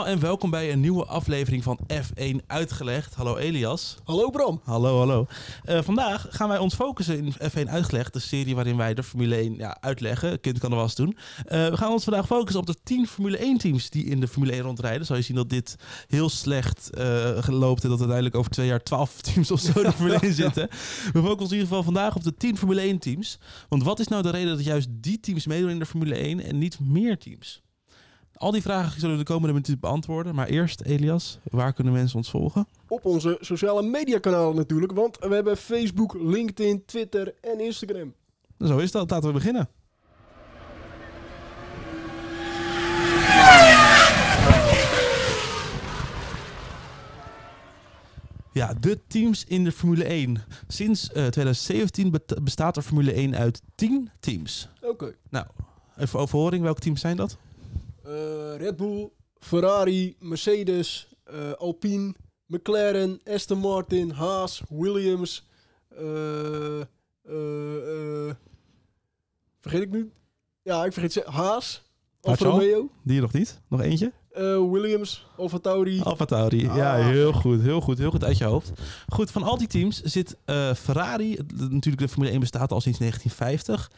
allemaal en welkom bij een nieuwe aflevering van F1 Uitgelegd. Hallo Elias. Hallo Bram. Hallo, hallo. Uh, vandaag gaan wij ons focussen in F1 Uitgelegd, de serie waarin wij de Formule 1 ja, uitleggen. Kind kan er wel eens doen. Uh, we gaan ons vandaag focussen op de 10 Formule 1 teams die in de Formule 1 rondrijden. Zal je zien dat dit heel slecht uh, loopt en dat uiteindelijk over twee jaar 12 teams of zo in de Formule 1 zitten. We focussen in ieder geval vandaag op de 10 Formule 1 teams. Want wat is nou de reden dat juist die teams meedoen in de Formule 1 en niet meer teams? Al die vragen zullen we de komende minuten beantwoorden. Maar eerst, Elias, waar kunnen mensen ons volgen? Op onze sociale mediakanalen natuurlijk. Want we hebben Facebook, LinkedIn, Twitter en Instagram. Zo is dat. Laten we beginnen. Ja, de teams in de Formule 1. Sinds uh, 2017 bestaat er Formule 1 uit 10 teams. Oké. Nou, even overhoring. Welke teams zijn dat? Uh, Red Bull, Ferrari, Mercedes, uh, Alpine, McLaren, Aston Martin, Haas, Williams. Uh, vergeet ik nu? Ja, ik vergeet ze. Haas, Alfa Romeo. Die nog niet? Nog eentje? Williams, Alfa Tauri. Alfa Tauri, ah. ja, heel goed, heel goed, heel goed uit je hoofd. Goed, van al die teams zit Ferrari, natuurlijk de Formule 1 bestaat al sinds 1950.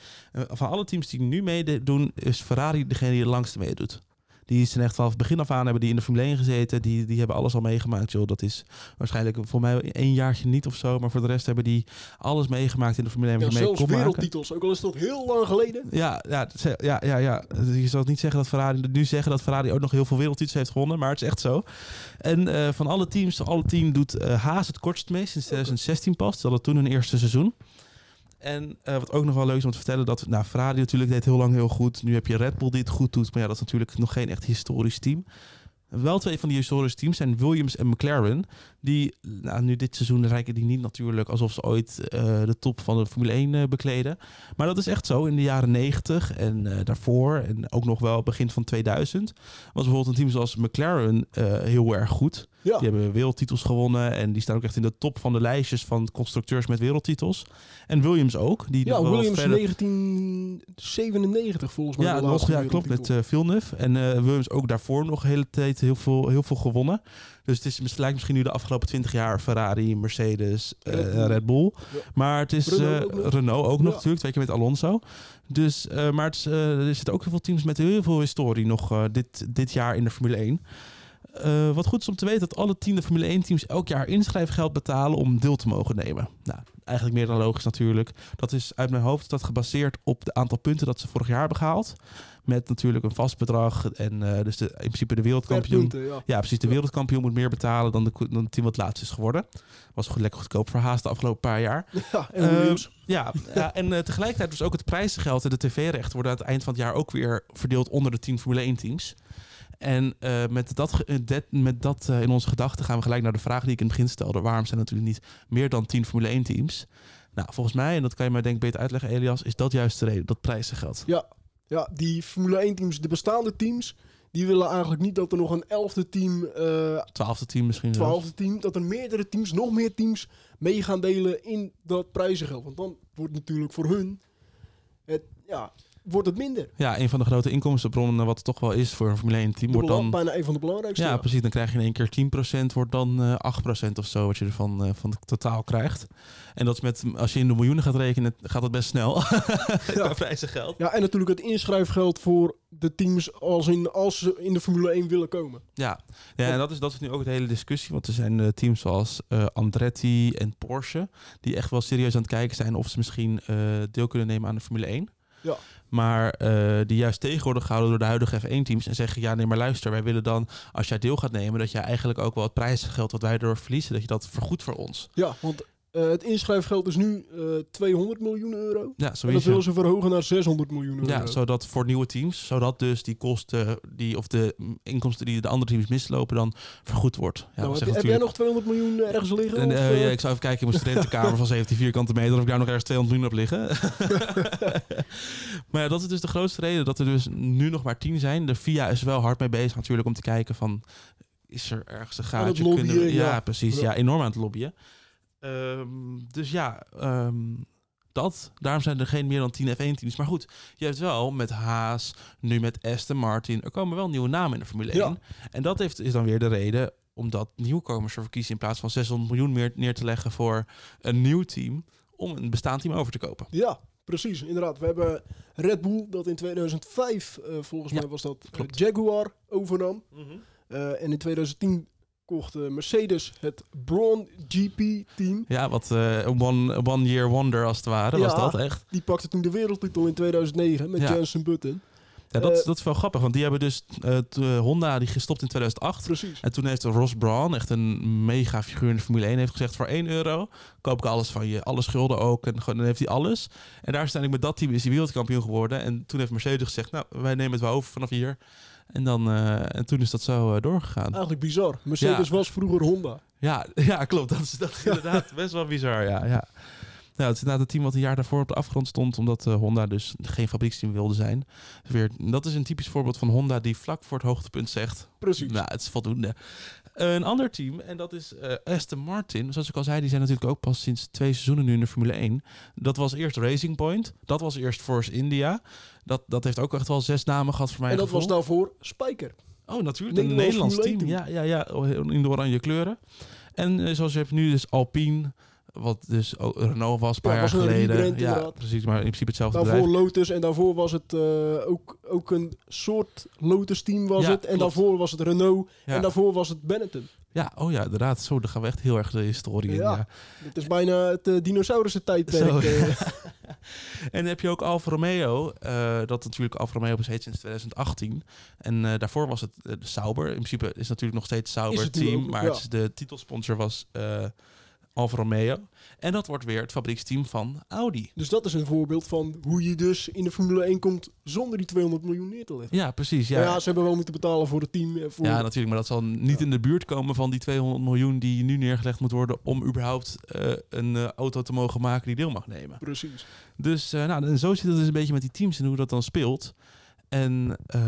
van alle teams die nu meedoen, is Ferrari degene die het langste meedoet. Die zijn echt vanaf begin af aan hebben die in de Formule 1 gezeten. Die, die hebben alles al meegemaakt. Joh. Dat is waarschijnlijk voor mij één jaartje niet of zo. Maar voor de rest hebben die alles meegemaakt in de Formule 1. Ja, zelfs wereldtitels. Ook al is dat heel lang geleden. Ja, ja, ja, ja, ja. Je zal niet zeggen dat Ferrari nu zeggen dat Ferrari ook nog heel veel wereldtitels heeft gewonnen. Maar het is echt zo. En uh, van alle teams, alle team doet uh, Haas het kortst mee sinds 2016 pas. Dat hadden toen hun eerste seizoen. En uh, wat ook nog wel leuk is om te vertellen, dat nou, Ferrari natuurlijk deed heel lang heel goed. Nu heb je Red Bull die het goed doet, maar ja, dat is natuurlijk nog geen echt historisch team. Wel twee van die historische teams zijn Williams en McLaren. Die, nou, nu dit seizoen rijken die niet natuurlijk alsof ze ooit uh, de top van de Formule 1 uh, bekleden. Maar dat is echt zo. In de jaren 90 en uh, daarvoor en ook nog wel begin van 2000 was bijvoorbeeld een team zoals McLaren heel erg goed. Ja. Die hebben wereldtitels gewonnen en die staan ook echt in de top van de lijstjes van constructeurs met wereldtitels. En Williams ook. Die ja, Williams verder... 1997 volgens mij. Ja, nog, ja klopt, met Villeneuve. En Williams ook daarvoor nog de hele tijd heel veel, heel veel gewonnen. Dus het, is, het lijkt misschien nu de afgelopen 20 jaar Ferrari, Mercedes, uh, Red Bull. Ja. Maar het is Renault ook, Renault ook nog natuurlijk, twee keer met Alonso. Dus, maar het er zitten ook heel veel teams met heel veel historie nog dit, dit jaar in de Formule 1. Uh, wat goed is om te weten dat alle tiende Formule 1 teams elk jaar inschrijfgeld betalen om deel te mogen nemen. Nou, eigenlijk meer dan logisch natuurlijk. Dat is uit mijn hoofd dat gebaseerd op het aantal punten dat ze vorig jaar hebben gehaald. Met natuurlijk een vast bedrag. En uh, dus de, in principe de wereldkampioen. Punten, ja. ja. precies. De wereldkampioen moet meer betalen dan, de, dan het team wat laatst is geworden. Was goed, lekker goedkoop voor Haas de afgelopen paar jaar. Ja, en, uh, ja, ja, en uh, tegelijkertijd dus ook het prijzengeld en de tv-rechten worden aan het eind van het jaar ook weer verdeeld onder de 10 Formule 1 teams. En uh, met dat, met dat uh, in onze gedachten gaan we gelijk naar de vraag die ik in het begin stelde. Waarom zijn er natuurlijk niet meer dan 10 Formule 1 teams? Nou, volgens mij, en dat kan je mij denk ik beter uitleggen, Elias, is dat juist de reden, dat prijzengeld. Ja, ja, die Formule 1 teams, de bestaande teams, die willen eigenlijk niet dat er nog een elfde team... Twaalfde team misschien Twaalfde team, dat er meerdere teams, nog meer teams mee gaan delen in dat prijzengeld. Want dan wordt natuurlijk voor hun het, ja, wordt het minder. Ja, een van de grote inkomstenbronnen, wat het toch wel is voor een Formule 1 team, wordt dan bijna een van de belangrijkste. Ja, precies. Dan krijg je in één keer 10%, wordt dan uh, eh, 8% of zo, wat je ervan uh, van het totaal krijgt. En dat is met, als je in de miljoenen gaat rekenen, gaat het best snel. ja. prijzen geld. Ja, en natuurlijk het inschrijfgeld voor de teams als, in, als ze in de Formule 1 willen komen. Ja, ja en dat is, dat is nu ook de hele discussie. Want er zijn uh, teams zoals uh, Andretti en Porsche, die echt wel serieus aan het kijken zijn of ze misschien deel kunnen nemen aan de Formule 1. Ja. Maar uh, die juist tegen worden gehouden door de huidige F1-teams. En zeggen, ja nee, maar luister, wij willen dan, als jij deel gaat nemen, dat jij eigenlijk ook wel het prijsgeld wat wij erdoor verliezen, dat je dat vergoedt voor ons. Ja, want uh, het inschrijfgeld is nu uh, eh, 200 miljoen euro. Ja, en dat willen ze verhogen naar 600 miljoen euro. Ja, zodat voor nieuwe teams, zodat dus die kosten die, of de inkomsten die de andere teams mislopen dan vergoed wordt. Ja, nou, heb, heb jij nog 200 miljoen ergens liggen? En, uh, ja, ik zou even kijken in mijn studentenkamer van 17 vierkante meter of ik daar nog ergens 200 miljoen heb liggen. maar ja, dat is dus de grootste reden dat er dus nu nog maar 10 zijn. De FIA is wel hard mee bezig natuurlijk om te kijken van is er ergens een gaatje lobbyen, kunnen... Ja, ja, precies. Ja, enorm aan het lobbyen. Um, dus ja, um, Dat, daarom zijn er geen meer dan 10 F1-teams. Maar goed, je hebt wel met Haas, nu met Aston Martin. Er komen wel nieuwe namen in de Formule 1. Ja. En dat heeft, is dan weer de reden omdat nieuwkomers ervoor kiezen in plaats van 600 miljoen meer neer te leggen voor een nieuw team om een bestaand team over te kopen. Ja, precies. Inderdaad. We hebben Red Bull dat in 2005, eh, volgens Ja, mij was dat eh. Jaguar overnam. Eh, en in 2010 kocht eh, Mercedes het Braun GP team. Ja, wat eh, een one, one year wonder als het ware was dat echt. Die pakte toen de wereldtitel in 2009 met Ja. Jensen Button. Ja, dat, Eh, dat is wel grappig, want die hebben dus eh, Honda die gestopt in 2008. Precies. En toen heeft Ross Brawn, echt een mega figuur in de Formule 1, heeft gezegd voor 1 euro koop ik alles van je, alle schulden ook. En gewoon, dan heeft hij alles. En daar uiteindelijk met dat team is hij wereldkampioen geworden. En toen heeft Mercedes gezegd, nou, wij nemen het wel over vanaf hier. En, dan, eh, en toen is dat zo eh, doorgegaan. Eigenlijk bizar. Mercedes was vroeger Honda. Ja, ja, klopt. Dat is, dat is inderdaad best wel bizar, ja. ja. Nou, het is inderdaad het team wat een jaar daarvoor op de afgrond stond, omdat eh, Honda dus geen fabrieksteam wilde zijn. Weer, dat is een typisch voorbeeld van Honda die vlak voor het hoogtepunt zegt, Precies. nou, het is voldoende. Een ander team, en dat is eh, Aston Martin. Zoals ik al zei, die zijn natuurlijk ook pas sinds twee seizoenen nu in de Formule 1. Dat was eerst Racing Point. Dat was eerst Force India. Dat, dat heeft ook echt wel zes namen gehad voor mij. en dat was daarvoor Spijker. Oh, natuurlijk. Een Nederlands Nederlands team. Ja, ja, ja. In de oranje kleuren. En eh, zoals je hebt nu dus Alpine. Wat dus ook Renault was een paar Ja, jaar geleden. ja, precies. Maar in principe hetzelfde Daarvoor bedrijf. Lotus en daarvoor was het eh, ook, ook een soort Lotus team was Ja, het. En klopt. daarvoor was het Renault Ja. en daarvoor was het Benetton. ja, oh ja, inderdaad. Zo, daar gaan we echt heel erg de historie in. Ja. Dit is bijna het uh, dinosaurussen tijdperk. Eh. En dan heb je ook Alfa Romeo. eh, dat natuurlijk Alfa Romeo besteedt sinds 2018. En eh, daarvoor was het eh, de Sauber. In principe is het natuurlijk nog steeds Sauber het team. ook, maar het is de titelsponsor was eh Alfa Romeo. En dat wordt weer het fabrieksteam van Audi. dus dat is een voorbeeld van hoe je dus in de Formule 1 komt zonder die 200 miljoen neer te leggen. Ja, precies. Ja. Ja, ze hebben wel moeten betalen voor het team. eh, Voor, Ja, natuurlijk, maar dat zal niet in de buurt komen van die 200 miljoen die nu neergelegd moet worden om überhaupt eh, een eh, auto te mogen maken die deel mag nemen. Precies. Dus nou, en zo zit het dus een beetje met die teams en hoe dat dan speelt. En eh,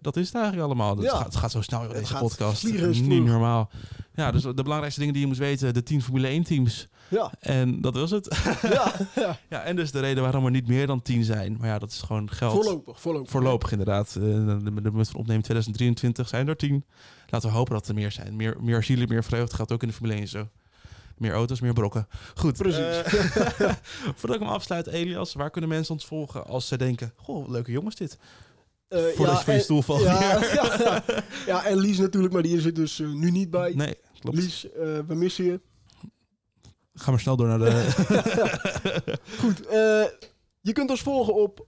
dat is het eigenlijk allemaal. Het, Ja. gaat, het gaat zo snel in deze podcast. Niet normaal. Ja, dus de belangrijkste dingen die je moet weten, de 10 Formule 1 teams. Ja, En dat was het. ja, ja. ja, en dus de reden waarom er niet meer dan 10 zijn. Maar ja, dat is gewoon geld. voorlopig. Voorlopig. Voorlopig inderdaad. Eh, de, de, de, van opnemen 2023 zijn er 10. Laten we hopen dat er meer zijn. Meer, meer zielen, meer vreugde gaat ook in de Formule 1 zo. Meer auto's, meer brokken. Goed. Precies. eh, voordat ik hem afsluit, Elias, waar kunnen mensen ons volgen als ze denken: Goh, leuke jongens dit. Eh, Voordat je van je en- stoel valt. Ja, ja, ja. ja, en Lies natuurlijk, maar die zit dus eh, nu niet bij. Nee, klopt. Lies, eh, we missen je. Ga maar snel door naar de. Goed, je kunt ons volgen op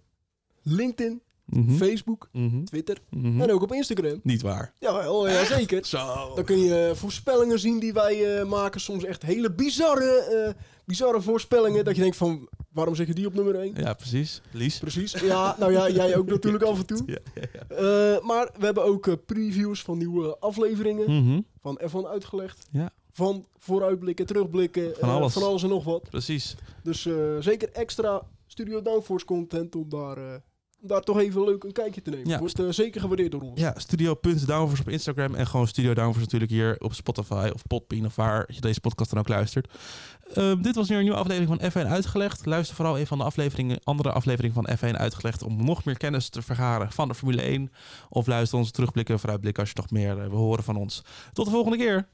LinkedIn, Mhm. Facebook, Mhm. Twitter Mhm. en ook op Instagram. Niet waar. Jawel, ja, zeker. Zo. Dan kun je voorspellingen zien die wij maken. Soms echt hele bizarre, bizarre voorspellingen. Dat je denkt van, waarom zeg je die op nummer 1? Ja, precies. Lies. Precies. Ja, nou ja, jij ook natuurlijk af en toe. Ja, ja, ja. Eh, maar we hebben ook eh, previews van nieuwe afleveringen. Mhm. Van F1 uitgelegd. Ja. Van vooruitblikken, terugblikken. Van eh, alles. van alles en nog wat. Precies. Dus zeker extra Studio Downforce content om daar, om daar toch even leuk een kijkje te nemen. Ja. Wordt eh, zeker gewaardeerd door ons. Ja, studio.downforce op Instagram en gewoon Studio Downforce natuurlijk hier op Spotify of Podbean of waar je deze podcast dan ook luistert. Ehm, dit was weer een nieuwe aflevering van F1 Uitgelegd. Luister vooral een van de afleveringen, andere afleveringen van F1 Uitgelegd om nog meer kennis te vergaren van de Formule 1. Of luister onze terugblikken en vooruitblikken als je nog meer eh, wil horen van ons. Tot de volgende keer!